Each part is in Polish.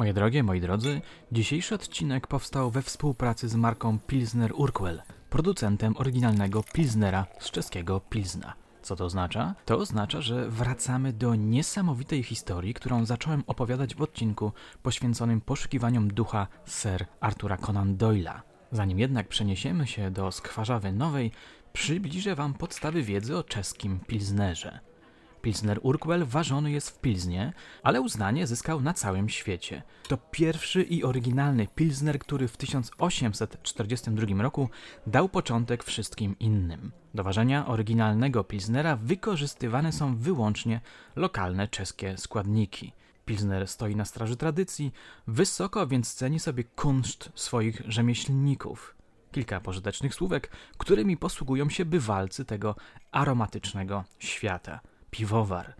Moje drogie, moi drodzy, dzisiejszy odcinek powstał we współpracy z marką Pilsner Urquell, producentem oryginalnego Pilsnera z czeskiego Pilsna. Co to oznacza? To oznacza, że wracamy do niesamowitej historii, którą zacząłem opowiadać w odcinku poświęconym poszukiwaniom ducha Sir Artura Conan Doyle'a. Zanim jednak przeniesiemy się do Skwarzawy Nowej, przybliżę Wam podstawy wiedzy o czeskim Pilsnerze. Pilsner Urquell ważony jest w Pilznie, ale uznanie zyskał na całym świecie. To pierwszy i oryginalny Pilsner, który w 1842 roku dał początek wszystkim innym. Do ważenia oryginalnego Pilsnera wykorzystywane są wyłącznie lokalne czeskie składniki. Pilsner stoi na straży tradycji, wysoko więc ceni sobie kunszt swoich rzemieślników. Kilka pożytecznych słówek, którymi posługują się bywalcy tego aromatycznego świata. Piwowar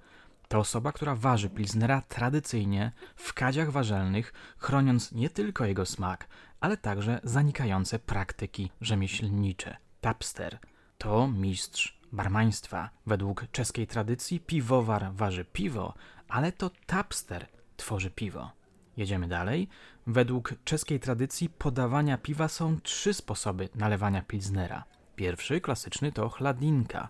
to osoba, która waży pilznera tradycyjnie w kadziach warzelnych, chroniąc nie tylko jego smak, ale także zanikające praktyki rzemieślnicze. Tapster to mistrz barmaństwa. Według czeskiej tradycji piwowar waży piwo, ale to tapster tworzy piwo. Jedziemy dalej. Według czeskiej tradycji podawania piwa są trzy sposoby nalewania pilznera. Pierwszy, klasyczny, to chladinka.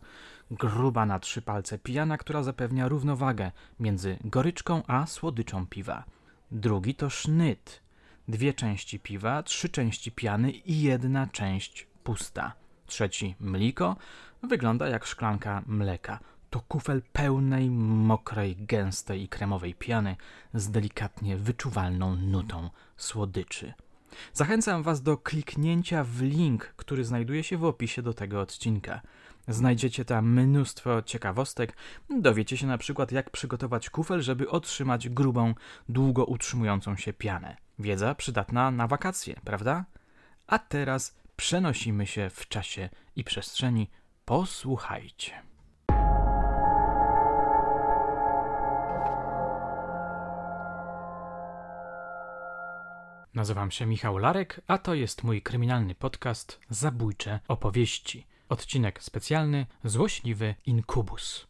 Gruba na trzy palce pijana, która zapewnia równowagę między goryczką a słodyczą piwa. Drugi to sznyt. Dwie części piwa, trzy części piany i jedna część pusta. Trzeci mliko. Wygląda jak szklanka mleka. To kufel pełnej, mokrej, gęstej i kremowej piany z delikatnie wyczuwalną nutą słodyczy. Zachęcam Was do kliknięcia w link, który znajduje się w opisie do tego odcinka. Znajdziecie tam mnóstwo ciekawostek. Dowiecie się na przykład, jak przygotować kufel, żeby otrzymać grubą, długo utrzymującą się pianę. Wiedza przydatna na wakacje, prawda? A teraz przenosimy się w czasie i przestrzeni. Posłuchajcie. Nazywam się Michał Larek, a to jest mój kryminalny podcast Zabójcze opowieści. Odcinek specjalny Złośliwy Inkubus.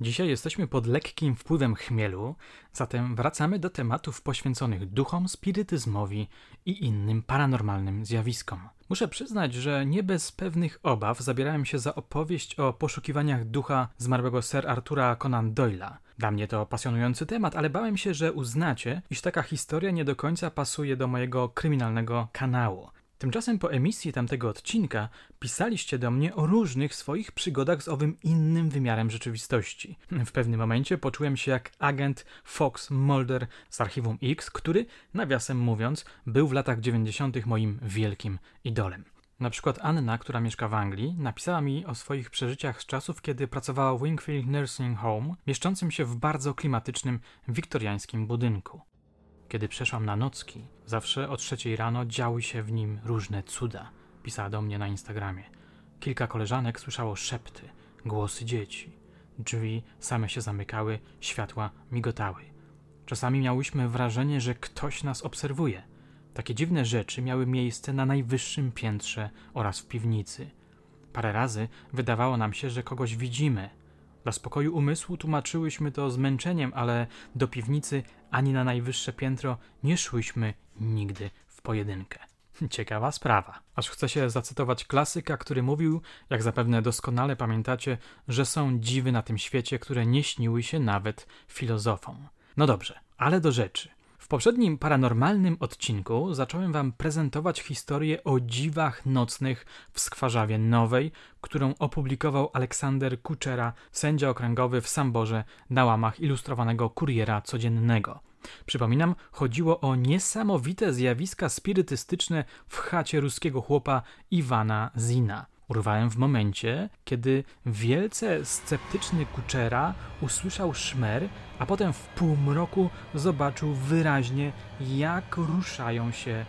Dzisiaj jesteśmy pod lekkim wpływem chmielu, zatem wracamy do tematów poświęconych duchom, spirytyzmowi i innym paranormalnym zjawiskom. Muszę przyznać, że nie bez pewnych obaw zabierałem się za opowieść o poszukiwaniach ducha zmarłego Sir Artura Conan Doyle'a. Dla mnie to pasjonujący temat, ale bałem się, że uznacie, iż taka historia nie do końca pasuje do mojego kryminalnego kanału. Tymczasem po emisji tamtego odcinka pisaliście do mnie o różnych swoich przygodach z owym innym wymiarem rzeczywistości. W pewnym momencie poczułem się jak agent Fox Mulder z Archiwum X, który, nawiasem mówiąc, był w latach 90. moim wielkim idolem. Na przykład Anna, która mieszka w Anglii, napisała mi o swoich przeżyciach z czasów, kiedy pracowała w Wingfield Nursing Home, mieszczącym się w bardzo klimatycznym, wiktoriańskim budynku. Kiedy przeszłam na nocki, zawsze o trzeciej rano działy się w nim różne cuda, pisała do mnie na Instagramie. Kilka koleżanek słyszało szepty, głosy dzieci. Drzwi same się zamykały, światła migotały. Czasami miałyśmy wrażenie, że ktoś nas obserwuje. Takie dziwne rzeczy miały miejsce na najwyższym piętrze oraz w piwnicy. Parę razy wydawało nam się, że kogoś widzimy, dla spokoju umysłu tłumaczyłyśmy to zmęczeniem, ale do piwnicy ani na najwyższe piętro nie szłyśmy nigdy w pojedynkę. Ciekawa sprawa. Aż chcę się zacytować klasyka, który mówił, jak zapewne doskonale pamiętacie, że są dziwy na tym świecie, które nie śniły się nawet filozofom. No dobrze, ale do rzeczy. W poprzednim paranormalnym odcinku zacząłem Wam prezentować historię o dziwach nocnych w Skwarzawie Nowej, którą opublikował Aleksander Kuczera, sędzia okręgowy w Samborze na łamach ilustrowanego kuriera codziennego. Przypominam, chodziło o niesamowite zjawiska spirytystyczne w chacie ruskiego chłopa Iwana Zina. Urwałem w momencie, kiedy wielce sceptyczny Kuczera usłyszał szmer, a potem w półmroku zobaczył wyraźnie, jak ruszają się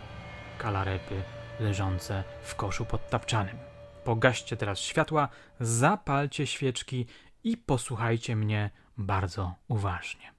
kalarepy leżące w koszu pod tapczanym. Pogaście teraz światła, zapalcie świeczki i posłuchajcie mnie bardzo uważnie.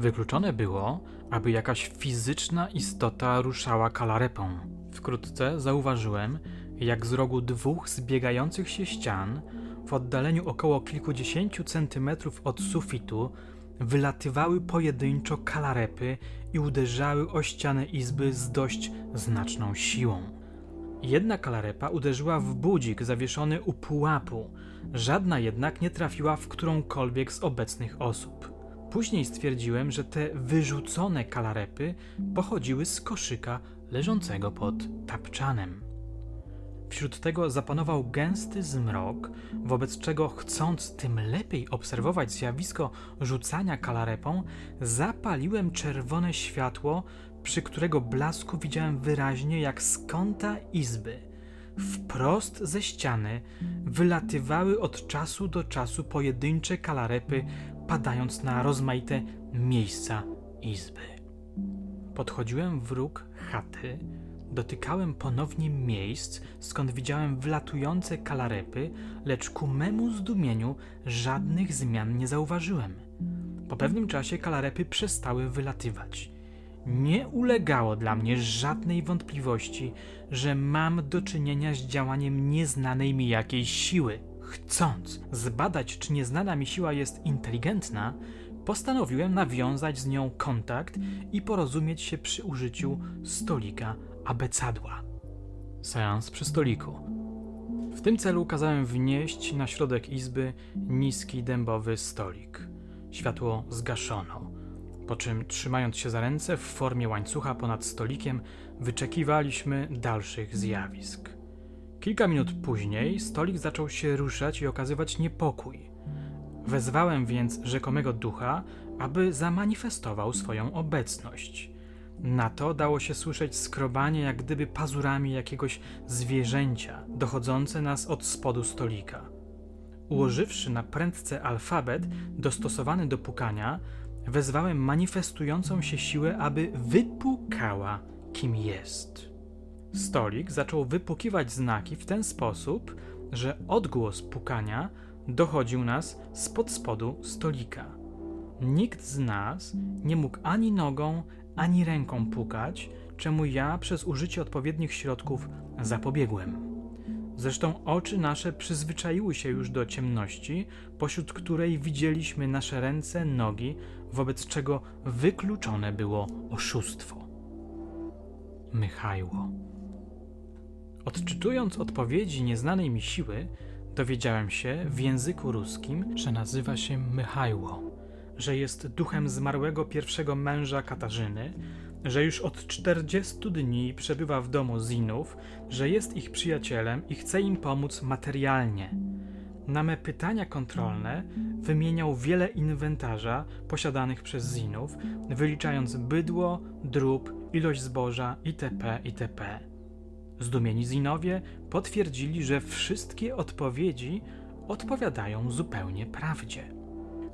Wykluczone było, aby jakaś fizyczna istota ruszała kalarepą. Wkrótce zauważyłem, jak z rogu dwóch zbiegających się ścian, w oddaleniu około kilkudziesięciu centymetrów od sufitu, wylatywały pojedynczo kalarepy i uderzały o ścianę izby z dość znaczną siłą. Jedna kalarepa uderzyła w budzik zawieszony u pułapu, żadna jednak nie trafiła w którąkolwiek z obecnych osób. Później stwierdziłem, że te wyrzucone kalarepy pochodziły z koszyka leżącego pod tapczanem. Wśród tego zapanował gęsty zmrok, wobec czego chcąc tym lepiej obserwować zjawisko rzucania kalarepą, zapaliłem czerwone światło, przy którego blasku widziałem wyraźnie, jak z kąta izby, wprost ze ściany, wylatywały od czasu do czasu pojedyncze kalarepy, padając na rozmaite miejsca izby. Podchodziłem w róg chaty, Dotykałem ponownie miejsc, skąd widziałem wlatujące kalarepy, lecz ku memu zdumieniu żadnych zmian nie zauważyłem. Po pewnym czasie kalarepy przestały wylatywać. Nie ulegało dla mnie żadnej wątpliwości, że mam do czynienia z działaniem nieznanej mi jakiejś siły. Chcąc zbadać, czy nieznana mi siła jest inteligentna, postanowiłem nawiązać z nią kontakt i porozumieć się przy użyciu stolika abecadła. Seans przy stoliku. W tym celu kazałem wnieść na środek izby niski dębowy stolik. Światło zgaszono, po czym trzymając się za ręce w formie łańcucha ponad stolikiem, wyczekiwaliśmy dalszych zjawisk. Kilka minut później stolik zaczął się ruszać i okazywać niepokój. Wezwałem więc rzekomego ducha, aby zamanifestował swoją obecność. Na to dało się słyszeć skrobanie jak gdyby pazurami jakiegoś zwierzęcia, dochodzące nas od spodu stolika. Ułożywszy na prędce alfabet dostosowany do pukania, wezwałem manifestującą się siłę, aby wypukała, kim jest. Stolik zaczął wypukiwać znaki w ten sposób, że odgłos pukania dochodził nas spod spodu stolika. Nikt z nas nie mógł ani nogą, ani ręką pukać, czemu ja przez użycie odpowiednich środków zapobiegłem. Zresztą oczy nasze przyzwyczaiły się już do ciemności, pośród której widzieliśmy nasze ręce, nogi, wobec czego wykluczone było oszustwo. Mychajło. Odczytując odpowiedzi nieznanej mi siły, dowiedziałem się w języku ruskim, że nazywa się Mychajło że jest duchem zmarłego pierwszego męża Katarzyny, że już od 40 dni przebywa w domu Zinów, że jest ich przyjacielem i chce im pomóc materialnie. Na me pytania kontrolne wymieniał wiele inwentarza posiadanych przez Zinów, wyliczając bydło, drób, ilość zboża itp. itp. Zdumieni Zinowie potwierdzili, że wszystkie odpowiedzi odpowiadają zupełnie prawdzie.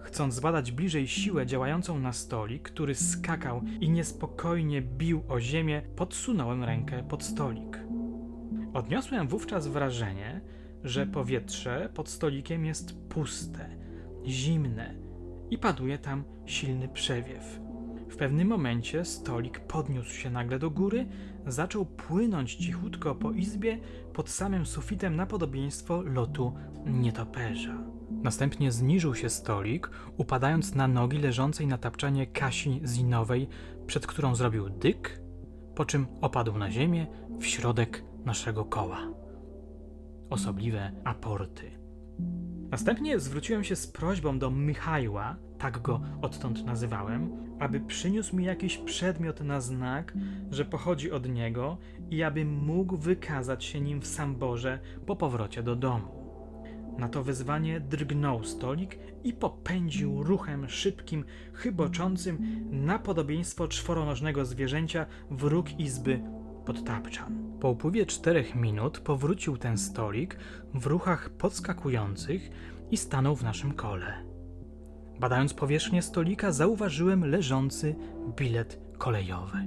Chcąc zbadać bliżej siłę działającą na stolik, który skakał i niespokojnie bił o ziemię, podsunąłem rękę pod stolik. Odniosłem wówczas wrażenie, że powietrze pod stolikiem jest puste, zimne i paduje tam silny przewiew. W pewnym momencie stolik podniósł się nagle do góry, zaczął płynąć cichutko po izbie pod samym sufitem na podobieństwo lotu nietoperza. Następnie zniżył się stolik, upadając na nogi leżącej na tapczanie Kasi Zinowej, przed którą zrobił dyk, po czym opadł na ziemię w środek naszego koła. Osobliwe aporty. Następnie zwróciłem się z prośbą do Michajła, tak go odtąd nazywałem, aby przyniósł mi jakiś przedmiot na znak, że pochodzi od niego i abym mógł wykazać się nim w Samborze po powrocie do domu. Na to wezwanie drgnął stolik i popędził ruchem szybkim, chyboczącym na podobieństwo czworonożnego zwierzęcia w róg izby pod tapczan. Po upływie czterech minut powrócił ten stolik w ruchach podskakujących i stanął w naszym kole. Badając powierzchnię stolika, zauważyłem leżący bilet kolejowy.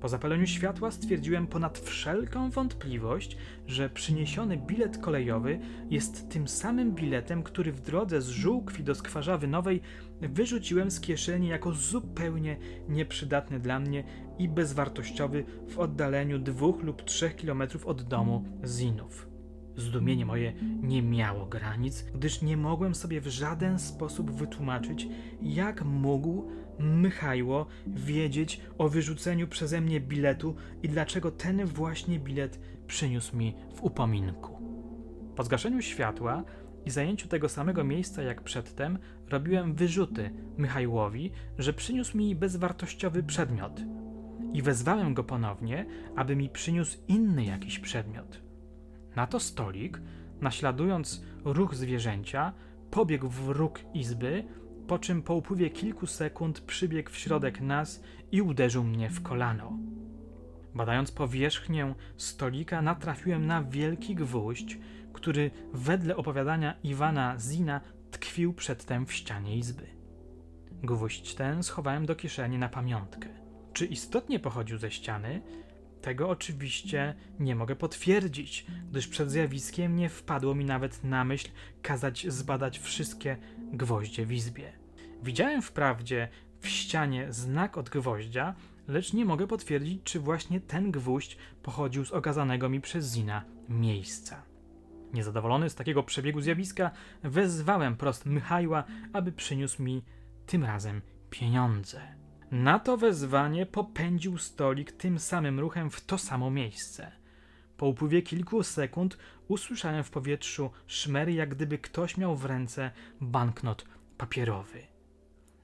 Po zapaleniu światła stwierdziłem ponad wszelką wątpliwość, że przyniesiony bilet kolejowy jest tym samym biletem, który w drodze z Żółkwi do Skwarzawy Nowej wyrzuciłem z kieszeni jako zupełnie nieprzydatny dla mnie i bezwartościowy w oddaleniu dwóch lub trzech kilometrów od domu Zinów. Zdumienie moje nie miało granic, gdyż nie mogłem sobie w żaden sposób wytłumaczyć, jak mógł Mychajło wiedzieć o wyrzuceniu przeze mnie biletu i dlaczego ten właśnie bilet przyniósł mi w upominku. Po zgaszeniu światła i zajęciu tego samego miejsca jak przedtem, robiłem wyrzuty Mychajłowi, że przyniósł mi bezwartościowy przedmiot. I wezwałem go ponownie, aby mi przyniósł inny jakiś przedmiot. Na to stolik, naśladując ruch zwierzęcia, pobiegł w róg izby, po czym po upływie kilku sekund przybiegł w środek nas i uderzył mnie w kolano. Badając powierzchnię stolika, natrafiłem na wielki gwóźdź, który wedle opowiadania Iwana Zina tkwił przedtem w ścianie izby. Gwóźdź ten schowałem do kieszeni na pamiątkę. Czy istotnie pochodził ze ściany? Tego oczywiście nie mogę potwierdzić, gdyż przed zjawiskiem nie wpadło mi nawet na myśl kazać zbadać wszystkie gwoździe w izbie. Widziałem wprawdzie w ścianie znak od gwoździa, lecz nie mogę potwierdzić, czy właśnie ten gwóźdź pochodził z okazanego mi przez Zina miejsca. Niezadowolony z takiego przebiegu zjawiska, wezwałem prost Michajła, aby przyniósł mi tym razem pieniądze. Na to wezwanie popędził stolik tym samym ruchem w to samo miejsce. Po upływie kilku sekund usłyszałem w powietrzu szmery, jak gdyby ktoś miał w ręce banknot papierowy.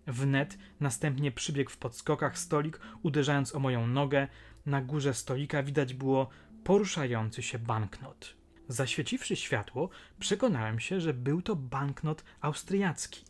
Wnet następnie przybiegł w podskokach stolik, uderzając o moją nogę. Na górze stolika widać było poruszający się banknot. Zaświeciwszy światło, przekonałem się, że był to banknot austriacki.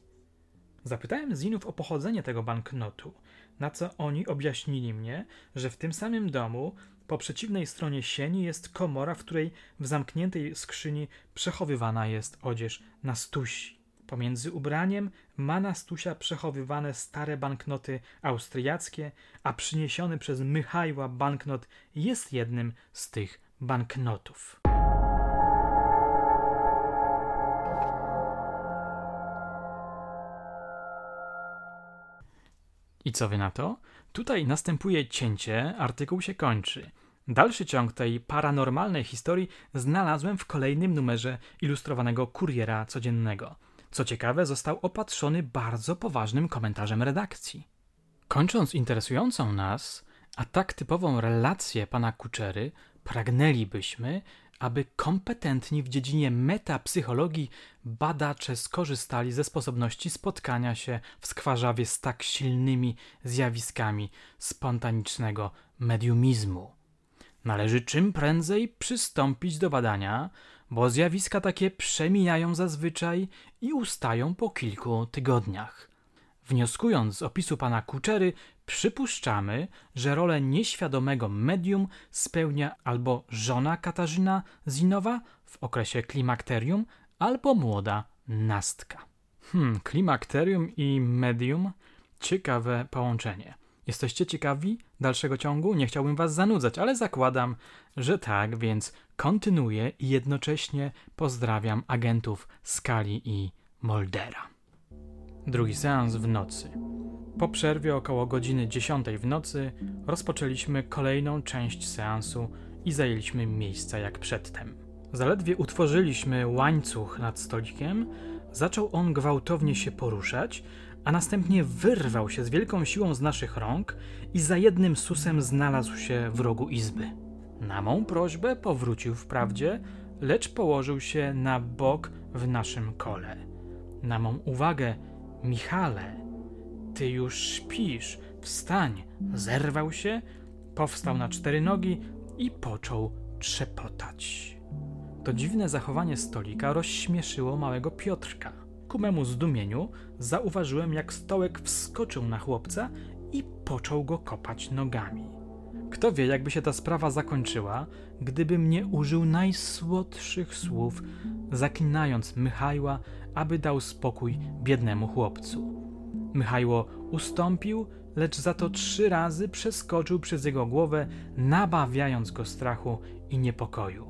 Zapytałem Zinów o pochodzenie tego banknotu, na co oni objaśnili mnie, że w tym samym domu po przeciwnej stronie sieni jest komora, w której w zamkniętej skrzyni przechowywana jest odzież na stusi. Pomiędzy ubraniem ma na stusia przechowywane stare banknoty austriackie, a przyniesiony przez Michajła banknot jest jednym z tych banknotów. I co wy na to? Tutaj następuje cięcie, artykuł się kończy. Dalszy ciąg tej paranormalnej historii znalazłem w kolejnym numerze ilustrowanego kuriera codziennego. Co ciekawe, został opatrzony bardzo poważnym komentarzem redakcji. Kończąc interesującą nas, a tak typową relację pana Kuczery, pragnęlibyśmy, aby kompetentni w dziedzinie metapsychologii badacze skorzystali ze sposobności spotkania się w skwarzawie z tak silnymi zjawiskami spontanicznego mediumizmu. Należy czym prędzej przystąpić do badania, bo zjawiska takie przemijają zazwyczaj i ustają po kilku tygodniach. Wnioskując z opisu pana Kuczery, przypuszczamy, że rolę nieświadomego medium spełnia albo żona Katarzyna Zinowa w okresie klimakterium, albo młoda Nastka. Hmm, klimakterium i medium ciekawe połączenie. Jesteście ciekawi dalszego ciągu? Nie chciałbym was zanudzać, ale zakładam, że tak, więc kontynuuję i jednocześnie pozdrawiam agentów Skali i Moldera. Drugi seans w nocy. Po przerwie około godziny 10 w nocy rozpoczęliśmy kolejną część seansu i zajęliśmy miejsca jak przedtem. Zaledwie utworzyliśmy łańcuch nad stolikiem, zaczął on gwałtownie się poruszać, a następnie wyrwał się z wielką siłą z naszych rąk i za jednym susem znalazł się w rogu izby. Na mą prośbę powrócił wprawdzie, lecz położył się na bok w naszym kole. Na mą uwagę, Michale, ty już śpisz, wstań, zerwał się, powstał na cztery nogi i począł trzepotać. To dziwne zachowanie stolika rozśmieszyło małego Piotrka. Ku memu zdumieniu zauważyłem, jak stołek wskoczył na chłopca i począł go kopać nogami. Kto wie, jakby się ta sprawa zakończyła, gdybym nie użył najsłodszych słów, zaklinając Michajła, aby dał spokój biednemu chłopcu. Michajło ustąpił, lecz za to trzy razy przeskoczył przez jego głowę, nabawiając go strachu i niepokoju.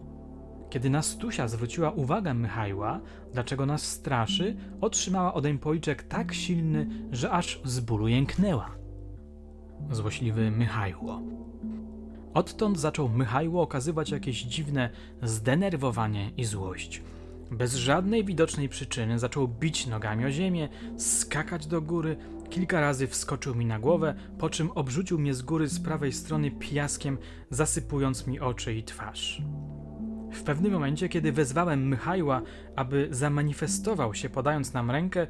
Kiedy Nastusia zwróciła uwagę Michajła, dlaczego nas straszy, otrzymała odeń policzek tak silny, że aż z bólu jęknęła. Złośliwy Michajło. Odtąd zaczął Michajło okazywać jakieś dziwne zdenerwowanie i złość. Bez żadnej widocznej przyczyny zaczął bić nogami o ziemię, skakać do góry, kilka razy wskoczył mi na głowę, po czym obrzucił mnie z góry z prawej strony piaskiem, zasypując mi oczy i twarz. W pewnym momencie, kiedy wezwałem Michajła, aby zamanifestował się podając nam rękę,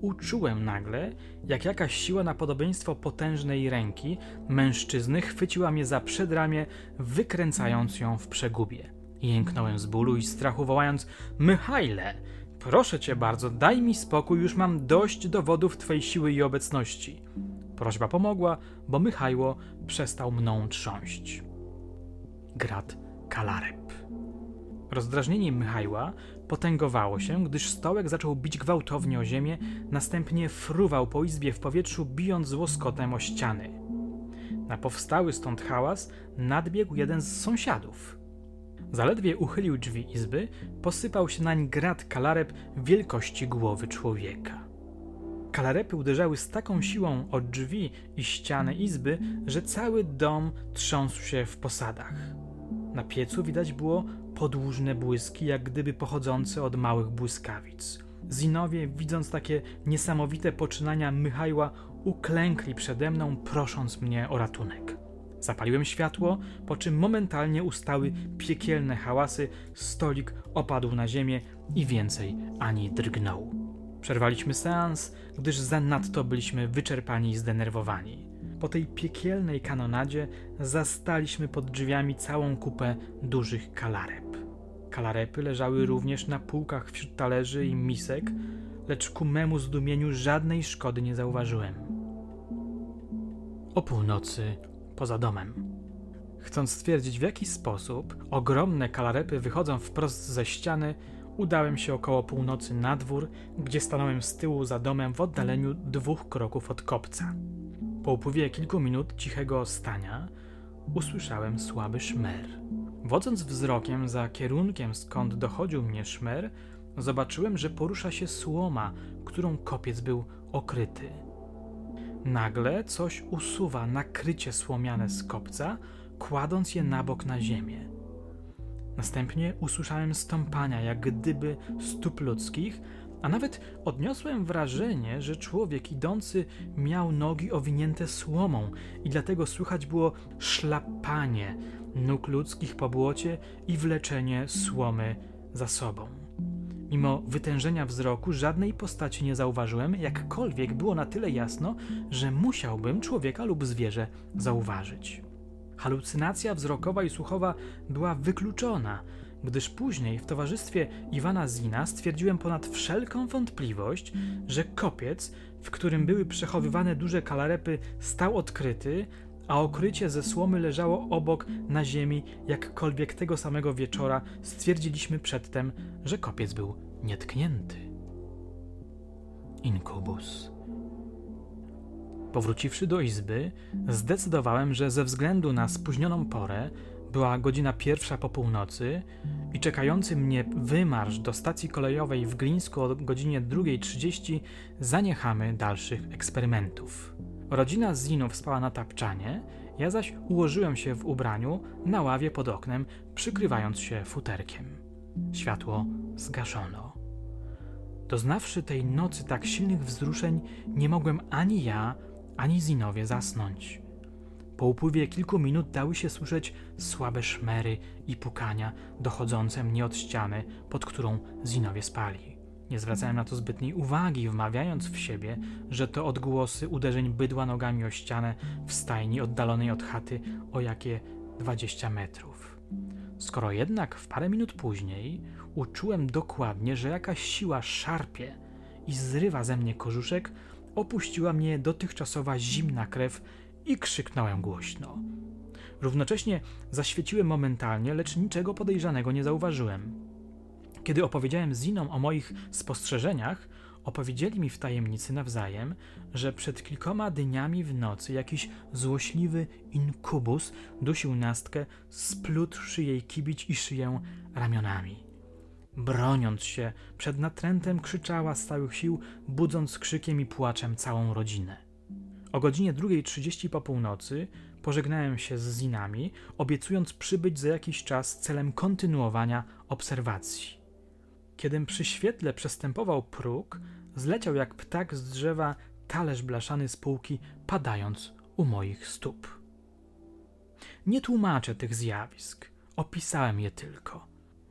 uczułem nagle, jak jakaś siła na podobieństwo potężnej ręki mężczyzny chwyciła mnie za przedramię, wykręcając ją w przegubie. Jęknąłem z bólu i strachu, wołając: Michajle, proszę cię bardzo, daj mi spokój, już mam dość dowodów twojej siły i obecności. Prośba pomogła, bo Michajło przestał mną trząść. Grat Kalarep. Rozdrażnienie Michajła potęgowało się, gdyż stołek zaczął bić gwałtownie o ziemię, następnie fruwał po izbie w powietrzu, bijąc łoskotem o ściany. Na powstały stąd hałas nadbiegł jeden z sąsiadów. Zaledwie uchylił drzwi izby, posypał się nań grat kalarep wielkości głowy człowieka. Kalarepy uderzały z taką siłą o drzwi i ściany izby, że cały dom trząsł się w posadach. Na piecu widać było podłużne błyski, jak gdyby pochodzące od małych błyskawic. Zinowie, widząc takie niesamowite poczynania Michajła, uklękli przede mną, prosząc mnie o ratunek. Zapaliłem światło, po czym momentalnie ustały piekielne hałasy, stolik opadł na ziemię i więcej ani drgnął. Przerwaliśmy seans, gdyż zanadto byliśmy wyczerpani i zdenerwowani. Po tej piekielnej kanonadzie zastaliśmy pod drzwiami całą kupę dużych kalarep. Kalarepy leżały również na półkach wśród talerzy i misek, lecz ku memu zdumieniu żadnej szkody nie zauważyłem. O północy poza domem. Chcąc stwierdzić, w jaki sposób ogromne kalarepy wychodzą wprost ze ściany, udałem się około północy na dwór, gdzie stanąłem z tyłu za domem w oddaleniu dwóch kroków od kopca. Po upływie kilku minut cichego stania usłyszałem słaby szmer. Wodząc wzrokiem za kierunkiem, skąd dochodził mnie szmer, zobaczyłem, że porusza się słoma, którą kopiec był okryty. Nagle coś usuwa nakrycie słomiane z kopca, kładąc je na bok na ziemię. Następnie usłyszałem stąpania, jak gdyby stóp ludzkich, a nawet odniosłem wrażenie, że człowiek idący miał nogi owinięte słomą i dlatego słychać było szlapanie nóg ludzkich po błocie i wleczenie słomy za sobą. Mimo wytężenia wzroku żadnej postaci nie zauważyłem, jakkolwiek było na tyle jasno, że musiałbym człowieka lub zwierzę zauważyć. Halucynacja wzrokowa i słuchowa była wykluczona, gdyż później w towarzystwie Iwana Zina stwierdziłem ponad wszelką wątpliwość, że kopiec, w którym były przechowywane duże kalarepy, stał odkryty, a okrycie ze słomy leżało obok na ziemi, jakkolwiek tego samego wieczora stwierdziliśmy przedtem, że kopiec był nietknięty. Inkubus. Powróciwszy do izby, zdecydowałem, że ze względu na spóźnioną porę była godzina pierwsza po północy i czekający mnie wymarsz do stacji kolejowej w Glińsku o godzinie 2.30 zaniechamy dalszych eksperymentów. Rodzina Zinów spała na tapczanie, ja zaś ułożyłem się w ubraniu na ławie pod oknem, przykrywając się futerkiem. Światło zgaszono. Doznawszy tej nocy tak silnych wzruszeń, nie mogłem ani ja, ani Zinowie zasnąć. Po upływie kilku minut dały się słyszeć słabe szmery i pukania dochodzące mnie od ściany, pod którą Zinowie spali. Nie zwracałem na to zbytniej uwagi, wmawiając w siebie, że to odgłosy uderzeń bydła nogami o ścianę w stajni oddalonej od chaty o jakie dwadzieścia metrów. Skoro jednak w parę minut później uczułem dokładnie, że jakaś siła szarpie i zrywa ze mnie kożuszek, opuściła mnie dotychczasowa zimna krew i krzyknąłem głośno. Równocześnie zaświeciłem momentalnie, lecz niczego podejrzanego nie zauważyłem. Kiedy opowiedziałem Zinom o moich spostrzeżeniach, opowiedzieli mi w tajemnicy nawzajem, że przed kilkoma dniami w nocy jakiś złośliwy inkubus dusił nastkę, splótłszy jej kibić i szyję ramionami. Broniąc się, przed natrętem krzyczała z całych sił, budząc krzykiem i płaczem całą rodzinę. O godzinie 2.30 po północy pożegnałem się z Zinami, obiecując przybyć za jakiś czas celem kontynuowania obserwacji. Kiedym przy świetle przestępował próg, zleciał jak ptak z drzewa talerz blaszany z półki, padając u moich stóp. Nie tłumaczę tych zjawisk, opisałem je tylko.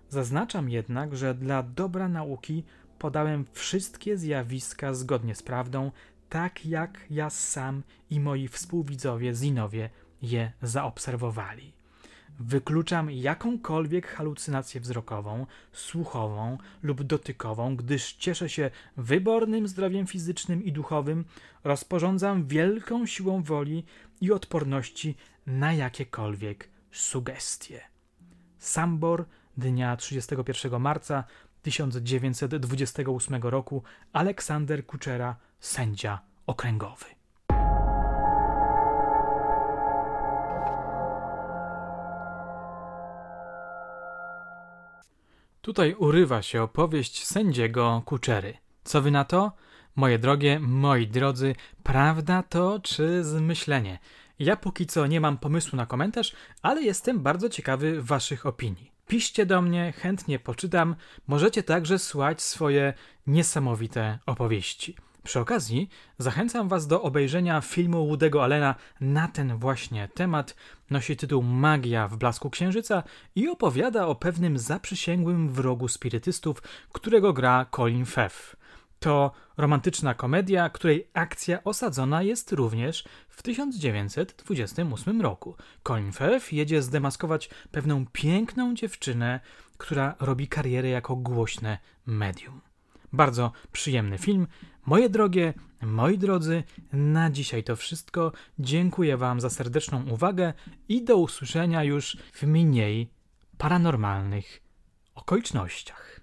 Zaznaczam jednak, że dla dobra nauki podałem wszystkie zjawiska zgodnie z prawdą, tak jak ja sam i moi współwidzowie Zinowie je zaobserwowali. Wykluczam jakąkolwiek halucynację wzrokową, słuchową lub dotykową, gdyż cieszę się wybornym zdrowiem fizycznym i duchowym, rozporządzam wielką siłą woli i odporności na jakiekolwiek sugestie. Sambor dnia 31 marca 1928 roku Aleksander Kuczera, sędzia okręgowy. Tutaj urywa się opowieść sędziego Kuczery. Co wy na to? Moje drogie, moi drodzy, prawda to czy zmyślenie? Ja póki co nie mam pomysłu na komentarz, ale jestem bardzo ciekawy waszych opinii. Piszcie do mnie, chętnie poczytam. Możecie także słuchać swoje niesamowite opowieści. Przy okazji zachęcam Was do obejrzenia filmu Woody'ego Allena na ten właśnie temat. Nosi tytuł Magia w blasku księżyca i opowiada o pewnym zaprzysięgłym wrogu spirytystów, którego gra Colin Firth. To romantyczna komedia, której akcja osadzona jest również w 1928 roku. Colin Firth jedzie zdemaskować pewną piękną dziewczynę, która robi karierę jako głośne medium. Bardzo przyjemny film. Moje drogie, moi drodzy, na dzisiaj to wszystko. Dziękuję Wam za serdeczną uwagę i do usłyszenia już w mniej paranormalnych okolicznościach.